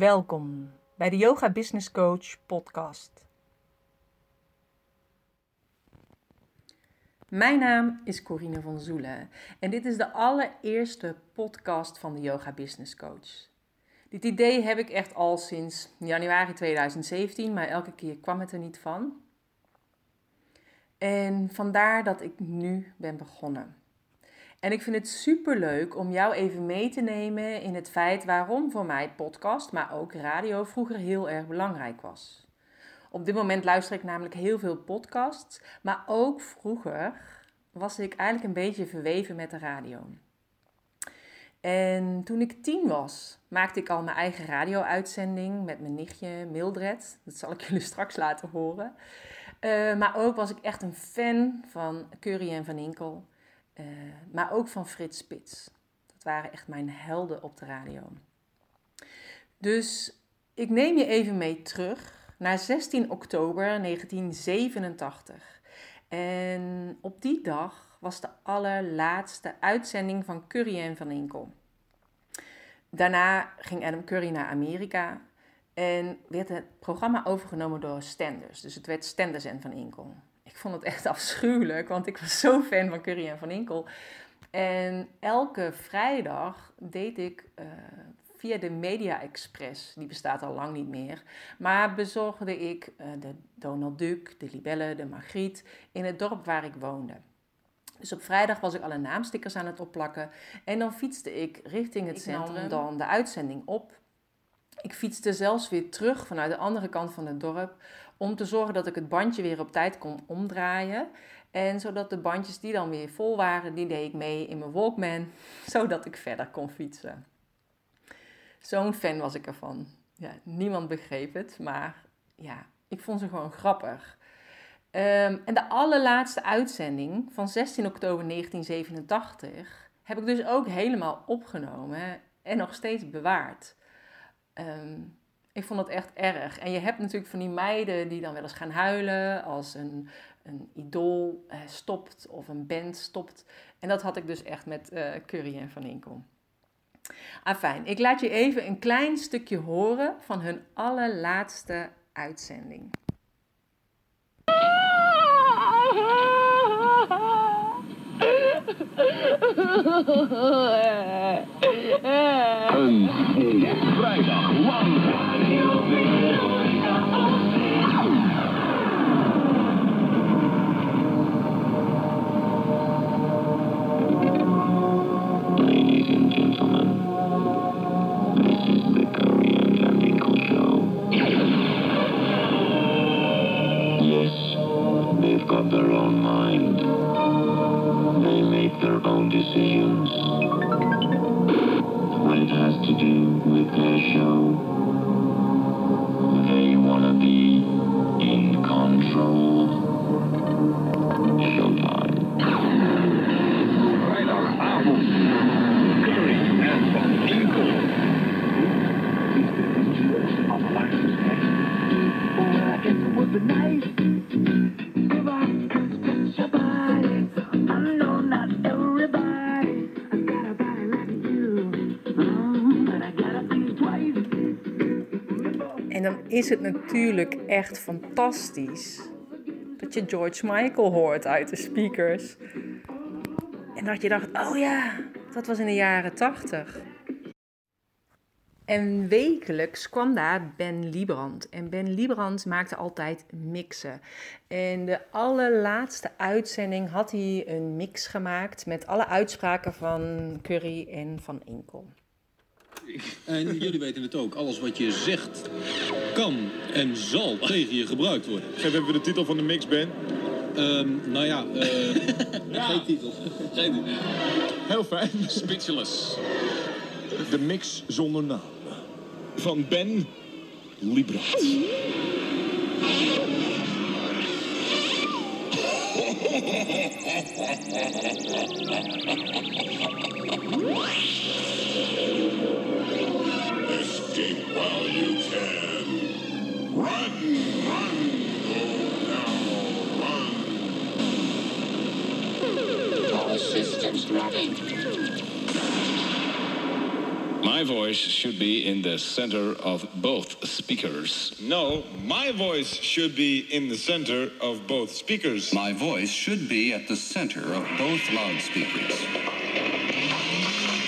Welkom bij de Yoga Business Coach podcast. Mijn naam is Corine van Zoelen en dit is de allereerste podcast van de Yoga Business Coach. Dit idee heb ik echt al sinds januari 2017, maar elke keer kwam het er niet van. En vandaar dat ik nu ben begonnen. En ik vind het super leuk om jou even mee te nemen in het feit waarom voor mij podcast, maar ook radio vroeger heel erg belangrijk was. Op dit moment luister ik namelijk heel veel podcasts, maar ook vroeger was ik eigenlijk een beetje verweven met de radio. En toen ik tien was, maakte ik al mijn eigen radio-uitzending met mijn nichtje Mildred. Dat zal ik jullie straks laten horen. Uh, maar ook was ik echt een fan van Curry en Van Inkel. Uh, maar ook van Frits Spits. Dat waren echt mijn helden op de radio. Dus ik neem je even mee terug naar 16 oktober 1987. En op die dag was de allerlaatste uitzending van Curry en Van Inkel. Daarna ging Adam Curry naar Amerika en werd het programma overgenomen door Stenders. Dus het werd Stenders en Van Inkel. Ik vond het echt afschuwelijk, want ik was zo fan van Curry en Van Inkel. En elke vrijdag deed ik uh, via de Media Express, die bestaat al lang niet meer, maar bezorgde ik uh, de Donald Duck, de Libelle, de Margriet in het dorp waar ik woonde. Dus op vrijdag was ik alle naamstickers aan het opplakken en dan fietste ik richting het ik centrum dan de uitzending op. Ik fietste zelfs weer terug vanuit de andere kant van het dorp om te zorgen dat ik het bandje weer op tijd kon omdraaien. En zodat de bandjes die dan weer vol waren, die deed ik mee in mijn Walkman, zodat ik verder kon fietsen. Zo'n fan was ik ervan. Ja, niemand begreep het, maar ja, ik vond ze gewoon grappig. Um, en de allerlaatste uitzending van 16 oktober 1987 heb ik dus ook helemaal opgenomen en nog steeds bewaard. Um, ik vond het echt erg. En je hebt natuurlijk van die meiden die dan wel eens gaan huilen als een, een idool eh, stopt of een band stopt. En dat had ik dus echt met uh, Curry en Van Inkel. Afijn, ik laat je even een klein stukje horen van hun allerlaatste uitzending. Een vrijdag lang. En dan is het natuurlijk echt fantastisch dat je George Michael hoort uit de speakers. En dat je dacht, oh ja, dat was in de jaren tachtig. En wekelijks kwam daar Ben Liebrand. En Ben Liebrand maakte altijd mixen. En de allerlaatste uitzending had hij een mix gemaakt met alle uitspraken van Curry en van Inkel. En jullie weten het ook, alles wat je zegt kan en zal tegen je gebruikt worden. Geef even de titel van de mix, Ben. Um, nou ja, uh, geen titel. Geen titel. Heel fijn. Speechless. De mix zonder naam. Van Ben Liebrandt. Escape while you can. Run, run, go now, run. All systems running. My voice should be in the center of both speakers. No, my voice should be in the center of both speakers. My voice should be at the center of both loudspeakers.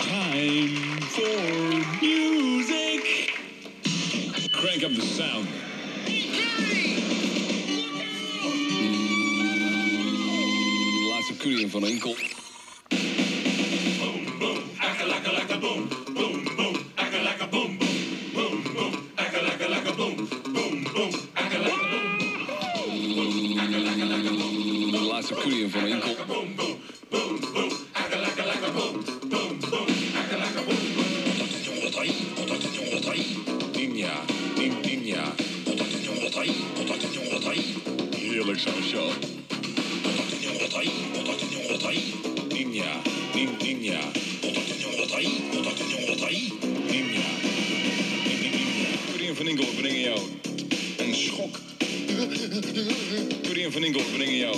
Time for music. Crank up the sound. Laatste Curry van Enkel. Laatste Curry van Enkel. Ninja, nin, ninja. Heerlijk Van Inkel jou een schok. Van Inkel brengen jou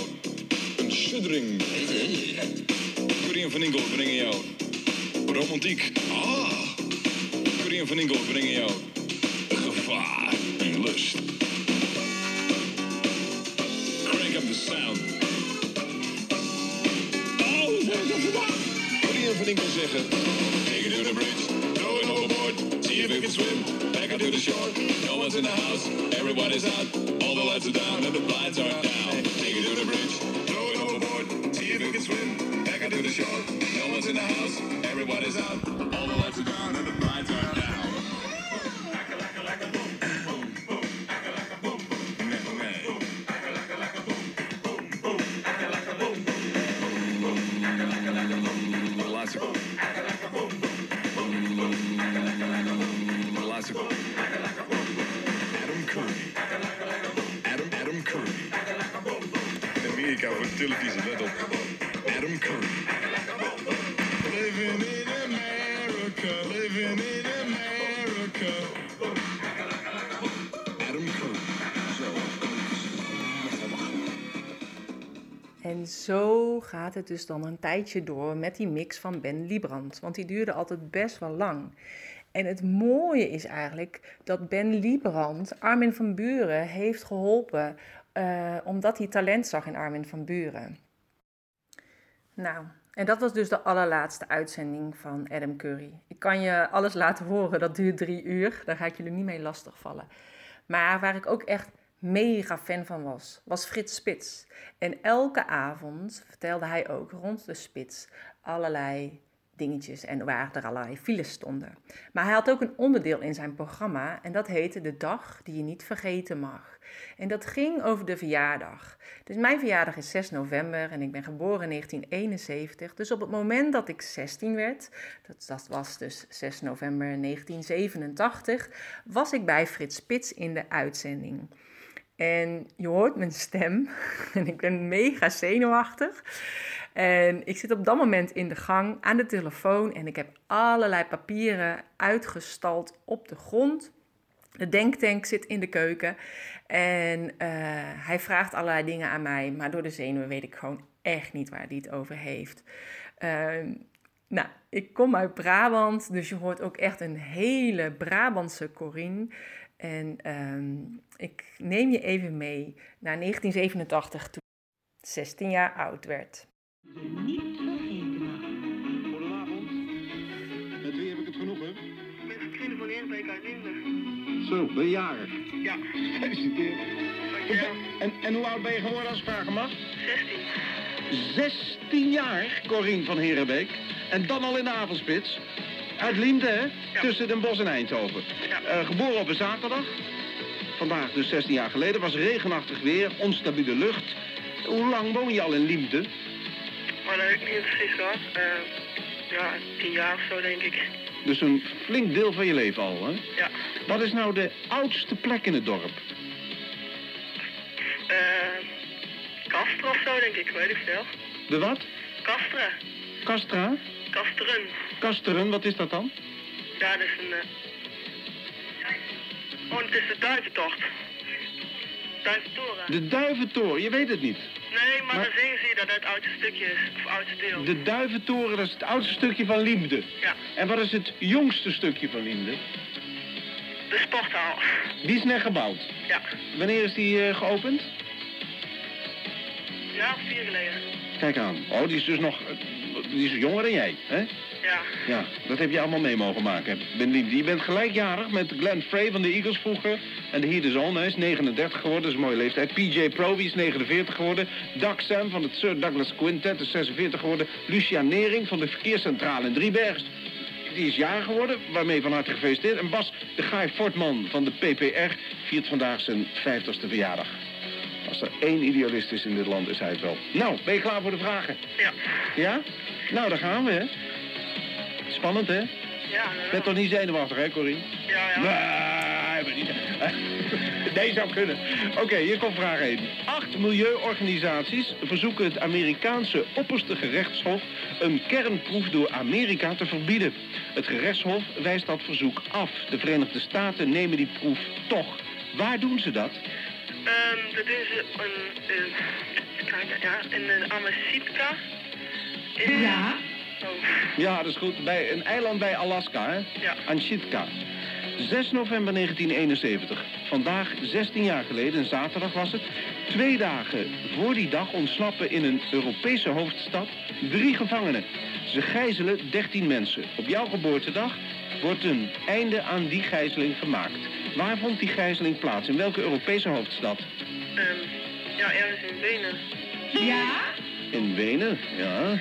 Curry en Van Inkel brengen jou romantiek. Ah. En Van Inkel brengen jou gevaar en lust. Crank up the sound. Oh, hoe zijn we dat vandaag? En Van Inkel zeggen... Take it to the bridge, throw it overboard, see if you can swim. Back up the shore, no one's in the house, everybody's out, all the lights are down and the blinds are down. Take it to the bridge, throw it you can swim. Back up to the shore, no one's in the house, everybody's out, all the lights are down and the blinds are down. Adam Curry. Adam, Adam Curry. Amerika voor televisie, let op. En zo gaat het dus dan een tijdje door met die mix van Ben Liebrand. Want die duurde altijd best wel lang. En het mooie is eigenlijk dat Ben Liebrand Armin van Buren heeft geholpen. eh, omdat hij talent zag in Armin van Buren. Nou, en dat was dus de allerlaatste uitzending van Adam Curry. Ik kan je alles laten horen, dat duurt drie uur. Daar ga ik jullie niet mee lastigvallen. Maar waar ik ook echt mega fan van was, was Frits Spits. En elke avond vertelde hij ook rond de Spits allerlei dingetjes en waar er allerlei files stonden. Maar hij had ook een onderdeel in zijn programma en dat heette De Dag die je niet vergeten mag. En dat ging over de verjaardag. Dus mijn verjaardag is 6 november en ik ben geboren in 1971. Dus op het moment dat ik 16 werd, dat, dat was dus 6 november 1987, was ik bij Frits Spits in de uitzending. En je hoort mijn stem en ik ben mega zenuwachtig. En ik zit op dat moment in de gang aan de telefoon en ik heb allerlei papieren uitgestald op de grond. De denktank zit in de keuken en eh, hij vraagt allerlei dingen aan mij, maar door de zenuwen weet ik gewoon echt niet waar hij het over heeft. Ehm, nou, ik kom uit Brabant, dus je hoort ook echt een hele Brabantse Corine. En ehm, ik neem je even mee naar 1987, toen ik 16 jaar oud werd. Goedenavond. Met wie heb ik het genoegen? Met Katrine van Eerbeek uit Limburg. Zo, ben je jarig. Ja, Gefeliciteerd. En, en hoe oud ben je geworden als ik vragen mag? 16. 16 jaar, Corine van Herenbeek. En dan al in de avondspits. Uit Liemde, hè? Tussen Den Bosch en Eindhoven. Ja. Eh, geboren op een zaterdag. Vandaag dus 16 jaar geleden. Was regenachtig weer, onstabiele lucht. Hoe lang woon je al in Liemde? Maar dat heb ik niet precies gehad. Eh, ja, 10 jaar of zo denk ik. Dus een flink deel van je leven al, hè? Ja. Wat is nou de oudste plek in het dorp? Eh, Kastre of zo denk ik, weet ik veel. De wat? Kastre. Castra? Kasteren. Kasteren, wat is dat dan? Ja, dat is een... eh, Oh, het is de duiventocht. Duiventoren. De Duiventoren, je weet het niet. Nee, maar, Maar- dan zingen ze dat het oudste stukje is. Of oudste deel. De Duiventoren, dat is het oudste stukje van Liemde. Ja, En wat is het jongste stukje van Liemde? de sporthal. Die is net gebouwd. Ja, Wanneer is die eh, geopend? of vier geleden. Kijk aan. Oh, die is dus nog... Die is jonger dan jij, hè? Ja, Ja, dat heb je allemaal mee mogen maken. Ben. Je bent gelijkjarig met Glenn Frey van de Eagles vroeger. En de Heat is on, hij is 39 geworden, dat is een mooie leeftijd. PJ Proby is 49 geworden. Doug Sam van het Sir Douglas Quintet is 46 geworden. Lucia Nering van de verkeerscentrale in Driebergen. Die is jaar geworden, waarmee van harte gefeliciteerd. En Bas de Gaai Fortman van de PPR viert vandaag zijn 50ste verjaardag. Als er één idealist is in dit land, is hij het wel. Nou, ben je klaar voor de vragen? ja. Ja? Nou, daar gaan we, hè? Spannend, hè? Ja, Je bent toch niet zenuwachtig, hè, Corine? ja, ja. Nee, maar niet. Nee, zou kunnen. Oké, hier komt vraag 1. Acht milieuorganisaties verzoeken het Amerikaanse opperste gerechtshof een kernproef door Amerika te verbieden. Het gerechtshof wijst dat verzoek af. De Verenigde Staten nemen die proef toch. Waar doen ze dat? Ehm, dat is een, ja, een Amasitka. In, Ja. Oh, Ja, dat is goed. Bij een eiland bij Alaska, hè? Ja. Anchitka. 6 november 1971. Vandaag, 16 jaar geleden, een zaterdag was het. Twee dagen voor die dag ontsnappen in een Europese hoofdstad drie gevangenen. Ze gijzelen 13 mensen. Op jouw geboortedag wordt een einde aan die gijzeling gemaakt. Waar vond die gijzeling plaats? In welke Europese hoofdstad? ehm, ja, ergens in Wenen. Ja? In Wenen, ja.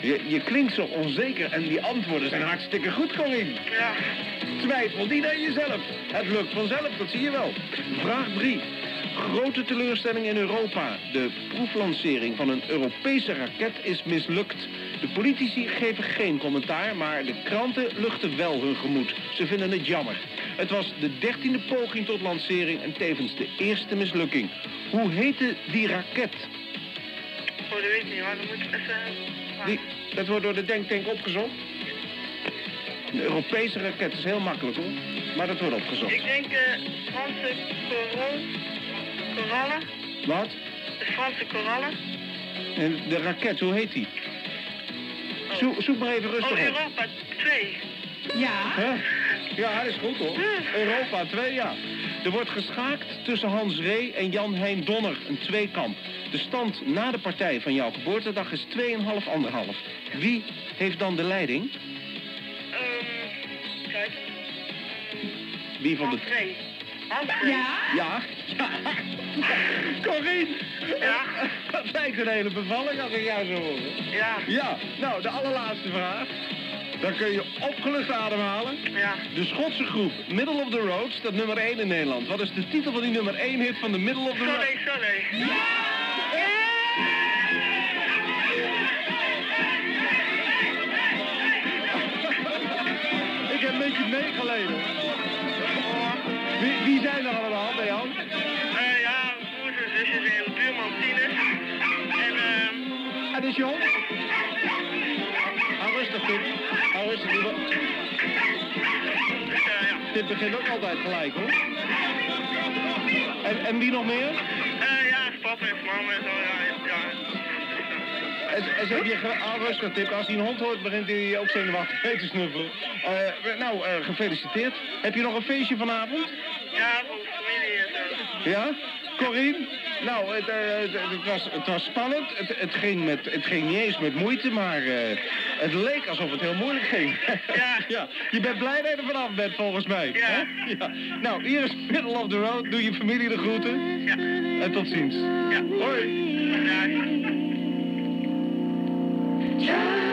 Je, je klinkt zo onzeker en die antwoorden zijn hartstikke goed, Corine. Ja, Twijfel niet aan jezelf. Het lukt vanzelf, dat zie je wel. Vraag 3. Grote teleurstelling in Europa. De proeflancering van een Europese raket is mislukt. De politici geven geen commentaar, maar de kranten luchten wel hun gemoed. Ze vinden het jammer. Het was de dertiende poging tot lancering en tevens de eerste mislukking. Hoe heette die raket? oh, dat weet ik niet, maar dan moet ik even... Die, dat wordt door de denktank opgezocht. Een Europese raket is heel makkelijk hoor, maar dat wordt opgezocht. Ik denk eh Franse korol, korallen. Wat? De Franse korallen. En de raket, hoe heet die? Zoek, zoek maar even rustig Oh, op. Europa 2. Ja? Hè? Ja, dat is goed hoor. Europa 2, ja. Er wordt geschaakt tussen Hans Ree en Jan Hein Donner, een tweekamp. De stand na de partij van jouw geboortedag is 2,5 anderhalf. Wie heeft dan de leiding? Ehm, kijk. Wie van de... Hans Ree. Hans Ree. Ja? Ja, ja. Corine! Ja. Dat lijkt een hele bevalling als ik jou zo hoor. Ja, Ja, nou, de allerlaatste vraag. Dan kun je opgelucht ademhalen. ja. De Schotse groep Middle of the Road staat nummer 1 in Nederland. Wat is de titel van die nummer 1 hit van de Middle of the Road? Sorry, sorry. Ik heb een beetje meegeleden. Wie, wie zijn er allemaal bij jou? Eh, ja, en zusjes en is je hond? Hou rustig, Pip. Hou rustig, lieve. eh. Dit begint ook altijd gelijk, hoor. En, en wie nog meer? Eh, ja, papa en mama en zo, ja. ja. En, en ze heb je rustig, Tip. Als hij een hond hoort, begint hij ook zenuwachtig mee te snuffelen. Eh, nou, eh, gefeliciteerd. Heb je nog een feestje vanavond? Ja, voor de familie en zo. Ja? Corine? Nou, het, eh, het, het was, het was spannend. Het, het, ging met, het ging niet eens met moeite, maar eh, het leek alsof het heel moeilijk ging. Ja. ja. Je bent blij dat je er vanaf bent, volgens mij. Ja. hè? ja. Nou, hier is Middle of the Road. Doe je familie de groeten. Ja. En tot ziens. Ja. Hoi. Ja.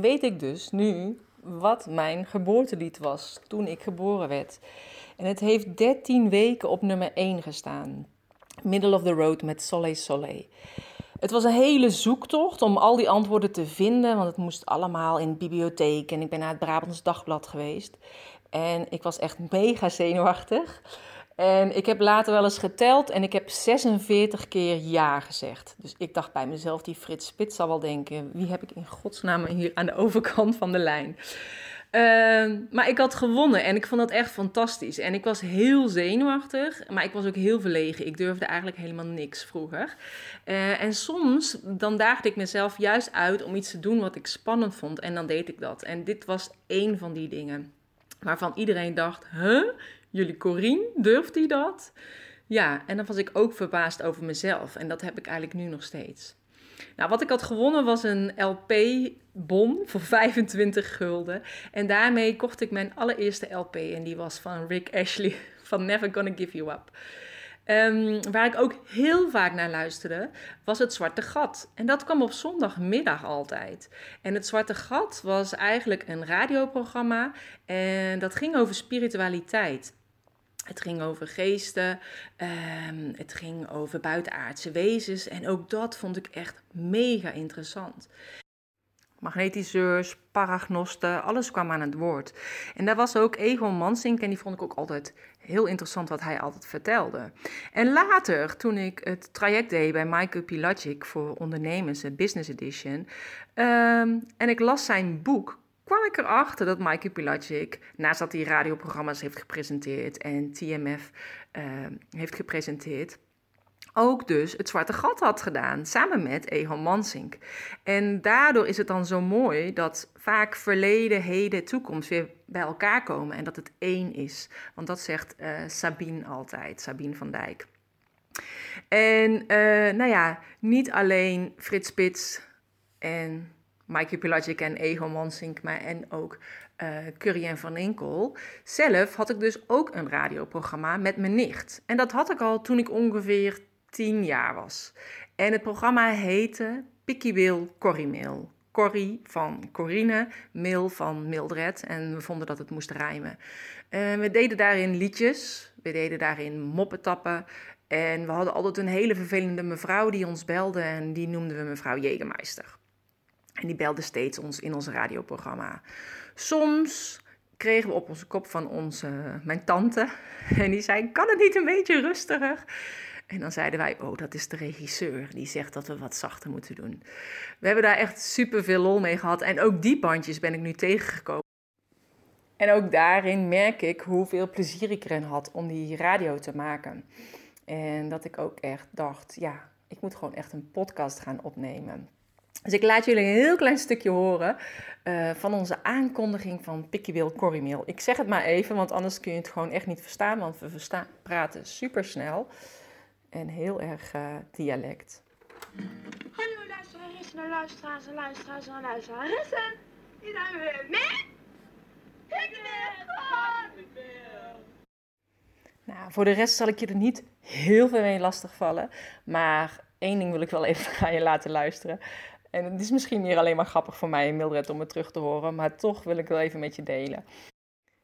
Weet ik dus nu wat mijn geboortelied was toen ik geboren werd. En het heeft 13 weken op nummer 1 gestaan. Middle of the Road met Soleil Soleil. Het was een hele zoektocht om al die antwoorden te vinden, want het moest allemaal in de bibliotheek en ik ben naar het Brabants Dagblad geweest. En ik was echt mega zenuwachtig. En ik heb later wel eens geteld en ik heb 46 keer ja gezegd. Dus ik dacht bij mezelf, die Frits Spits zal wel denken, wie heb ik in godsnaam hier aan de overkant van de lijn? Ehm, maar ik had gewonnen en ik vond dat echt fantastisch. En ik was heel zenuwachtig, maar ik was ook heel verlegen. Ik durfde eigenlijk helemaal niks vroeger. Eh, en soms dan daagde ik mezelf juist uit om iets te doen wat ik spannend vond. En dan deed ik dat. En dit was één van die dingen waarvan iedereen dacht, huh? Jullie Corine, durft hij dat? Ja, en dan was ik ook verbaasd over mezelf. En dat heb ik eigenlijk nu nog steeds. Nou, wat ik had gewonnen was een LP-bon voor 25 gulden. En daarmee kocht ik mijn allereerste LP. En die was van Rick Ashley van Never Gonna Give You Up. Ehm, waar ik ook heel vaak naar luisterde, was het Zwarte Gat. En dat kwam op zondagmiddag altijd. En het Zwarte Gat was eigenlijk een radioprogramma en dat ging over spiritualiteit. Het ging over geesten, ehm, het ging over buitenaardse wezens en ook dat vond ik echt mega interessant. Magnetiseurs, paragnosten, alles kwam aan het woord. En daar was ook Egon Mansink en die vond ik ook altijd heel interessant wat hij altijd vertelde. En later, toen ik het traject deed bij Michael Pilacic voor ondernemers, de Business Edition, ehm, en ik las zijn boek, kwam ik erachter dat Mikey Pilacic, naast dat hij radioprogramma's heeft gepresenteerd en TMF ehm, heeft gepresenteerd, ook dus het zwarte gat had gedaan, samen met Egon Mansink. En daardoor is het dan zo mooi dat vaak verleden, heden, toekomst weer bij elkaar komen en dat het één is. Want dat zegt uh, Sabine altijd, Sabine van Dijk. En uh, nou ja, niet alleen Frits Spits en Mikey Pelagic en Mansink, maar en ook uh, Curry en Van Inkel. Zelf had ik dus ook een radioprogramma met mijn nicht. En dat had ik al toen ik ongeveer tien jaar was. En het programma heette Picky Wil Corrie van Corine, Mail van Mildred. En we vonden dat het moest rijmen. Uh, we deden daarin liedjes, we deden daarin moppetappen. En we hadden altijd een hele vervelende mevrouw die ons belde en die noemden we mevrouw Jägermeister. En die belde steeds ons in ons radioprogramma. Soms kregen we op onze kop van onze, mijn tante. En die zei: Kan het niet een beetje rustiger? En dan zeiden wij: Oh, dat is de regisseur. Die zegt dat we wat zachter moeten doen. We hebben daar echt super veel lol mee gehad. En ook die bandjes ben ik nu tegengekomen. En ook daarin merk ik hoeveel plezier ik erin had om die radio te maken. En dat ik ook echt dacht: Ja, ik moet gewoon echt een podcast gaan opnemen. Dus ik laat jullie een heel klein stukje horen uh, van onze aankondiging van Pickywil Corriemeel. Ik zeg het maar even, want anders kun je het gewoon echt niet verstaan, want we verstaan, praten super snel en heel erg uh, dialect. Hallo luisteraars en luisteraars en luisteraars en luisteraressen. Hier zijn we weer met Pickywil Nou, voor de rest zal ik je er niet heel veel mee lastigvallen, maar één ding wil ik wel even aan je laten luisteren. En het is misschien meer alleen maar grappig voor mij Mildred om het terug te horen, maar toch wil ik wel even met je delen.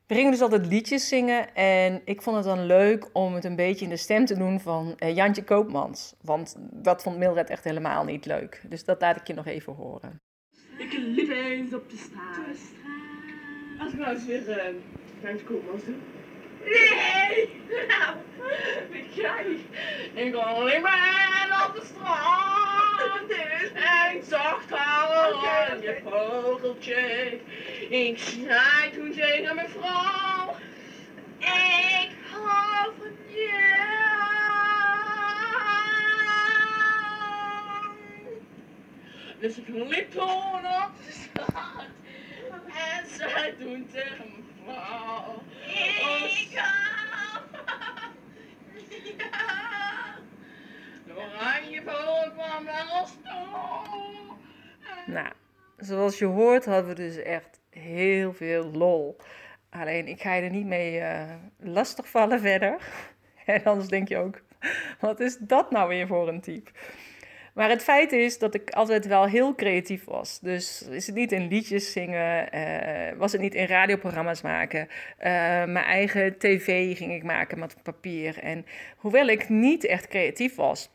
We gingen dus altijd liedjes zingen en ik vond het dan leuk om het een beetje in de stem te doen van uh, Jantje Koopmans. Want dat vond Mildred echt helemaal niet leuk. Dus dat laat ik je nog even horen. Ik liep eens op de straat. Als ik nou eens weer uh, Jantje Koopmans doe. Nee! Nou, weet jij, ik liep maar op de straat. En ik zag haar oranje vogeltje. Ik zei toen tegen mijn vrouw. Ik hou van jou. Dus ik liep gewoon op de straat. En zei toen tegen mijn vrouw. Ik ja. De toe. Nou, zoals je hoort hadden we dus echt heel veel lol. Alleen ik ga je er niet mee uh, lastigvallen verder. En anders denk je ook, wat is dat nou weer voor een type? Maar het feit is dat ik altijd wel heel creatief was. Dus is het niet in liedjes zingen, uh, was het niet in radioprogramma's maken. Uh, mijn eigen tv ging ik maken met papier. En hoewel ik niet echt creatief was,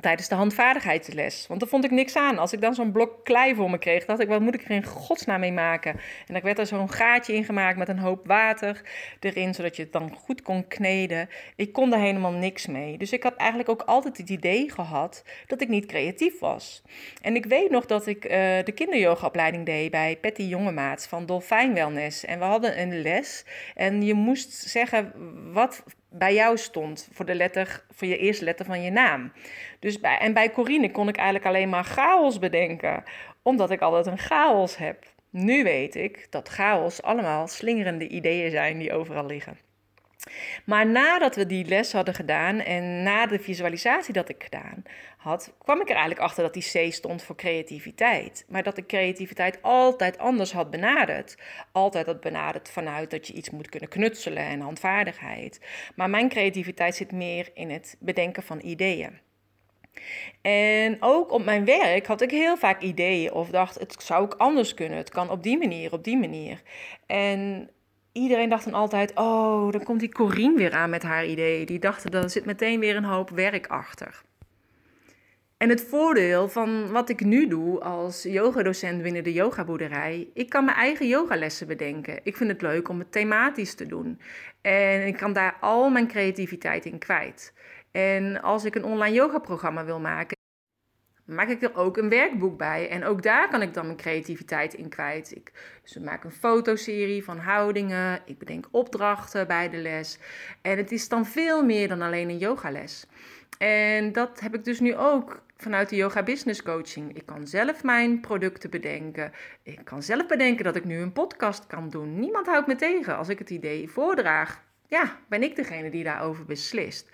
tijdens de handvaardigheidsles. Want daar vond ik niks aan. Als ik dan zo'n blok klei voor me kreeg, dacht ik, wat moet ik er in godsnaam mee maken? En ik werd er zo'n gaatje in gemaakt met een hoop water erin, zodat je het dan goed kon kneden. Ik kon daar helemaal niks mee. Dus ik had eigenlijk ook altijd het idee gehad dat ik niet creatief was. En ik weet nog dat ik uh, de kinderyogaopleiding deed bij Patty Jongemaats van Dolfijn Wellness. En we hadden een les en je moest zeggen wat bij jou stond voor de letter, voor je eerste letter van je naam. Dus bij, en bij Corine kon ik eigenlijk alleen maar chaos bedenken, omdat ik altijd een chaos heb. Nu weet ik dat chaos allemaal slingerende ideeën zijn die overal liggen. Maar nadat we die les hadden gedaan en na de visualisatie dat ik gedaan had, kwam ik er eigenlijk achter dat die C stond voor creativiteit. Maar dat ik creativiteit altijd anders had benaderd. Altijd had benaderd vanuit dat je iets moet kunnen knutselen en handvaardigheid. Maar mijn creativiteit zit meer in het bedenken van ideeën. En ook op mijn werk had ik heel vaak ideeën of dacht, het zou ook anders kunnen. Het kan op die manier, op die manier. En iedereen dacht dan altijd, oh, dan komt die Corine weer aan met haar ideeën. Die dachten, er zit meteen weer een hoop werk achter. En het voordeel van wat ik nu doe als yogadocent binnen de yogaboerderij, ik kan mijn eigen yogalessen bedenken. Ik vind het leuk om het thematisch te doen. En ik kan daar al mijn creativiteit in kwijt. En als ik een online yogaprogramma wil maken, maak ik er ook een werkboek bij. En ook daar kan ik dan mijn creativiteit in kwijt. Ik dus maak een fotoserie van houdingen. Ik bedenk opdrachten bij de les. En het is dan veel meer dan alleen een yogales. En dat heb ik dus nu ook vanuit de yoga business coaching. Ik kan zelf mijn producten bedenken. Ik kan zelf bedenken dat ik nu een podcast kan doen. Niemand houdt me tegen als ik het idee voordraag. Ja, ben ik degene die daarover beslist.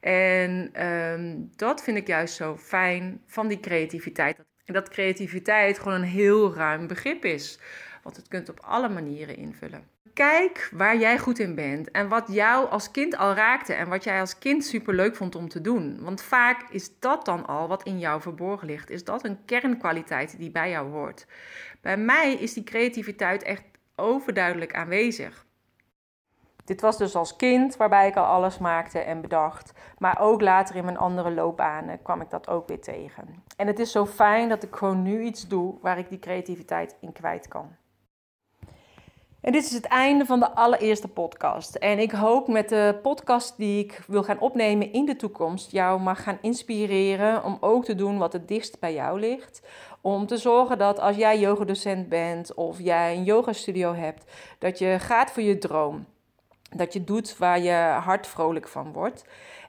En ehm, dat vind ik juist zo fijn van die creativiteit. En dat creativiteit gewoon een heel ruim begrip is. Want het kunt op alle manieren invullen. Kijk waar jij goed in bent en wat jou als kind al raakte en wat jij als kind super leuk vond om te doen. Want vaak is dat dan al wat in jou verborgen ligt. Is dat een kernkwaliteit die bij jou hoort? Bij mij is die creativiteit echt overduidelijk aanwezig. Dit was dus als kind waarbij ik al alles maakte en bedacht. Maar ook later in mijn andere loopbanen kwam ik dat ook weer tegen. En het is zo fijn dat ik gewoon nu iets doe waar ik die creativiteit in kwijt kan. En dit is het einde van de allereerste podcast. En ik hoop met de podcast die ik wil gaan opnemen in de toekomst jou mag gaan inspireren om ook te doen wat het dichtst bij jou ligt. Om te zorgen dat als jij yogadocent bent of jij een yogastudio hebt, dat je gaat voor je droom. Dat je doet waar je hart vrolijk van wordt.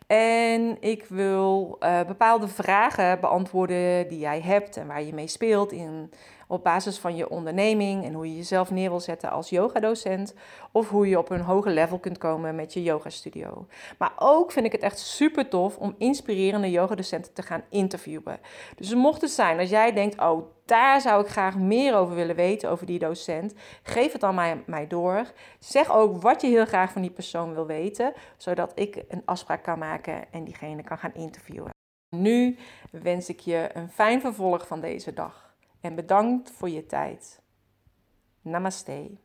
En ik wil uh, bepaalde vragen beantwoorden die jij hebt en waar je mee speelt in op basis van je onderneming en hoe je jezelf neer wil zetten als yogadocent. Of hoe je op een hoger level kunt komen met je yogastudio. Maar ook vind ik het echt super tof om inspirerende yogadocenten te gaan interviewen. Dus mocht het zijn als jij denkt, oh daar zou ik graag meer over willen weten, over die docent. Geef het dan mij, mij door. Zeg ook wat je heel graag van die persoon wil weten, zodat ik een afspraak kan maken en diegene kan gaan interviewen. Nu wens ik je een fijn vervolg van deze dag en bedankt voor je tijd. Namaste.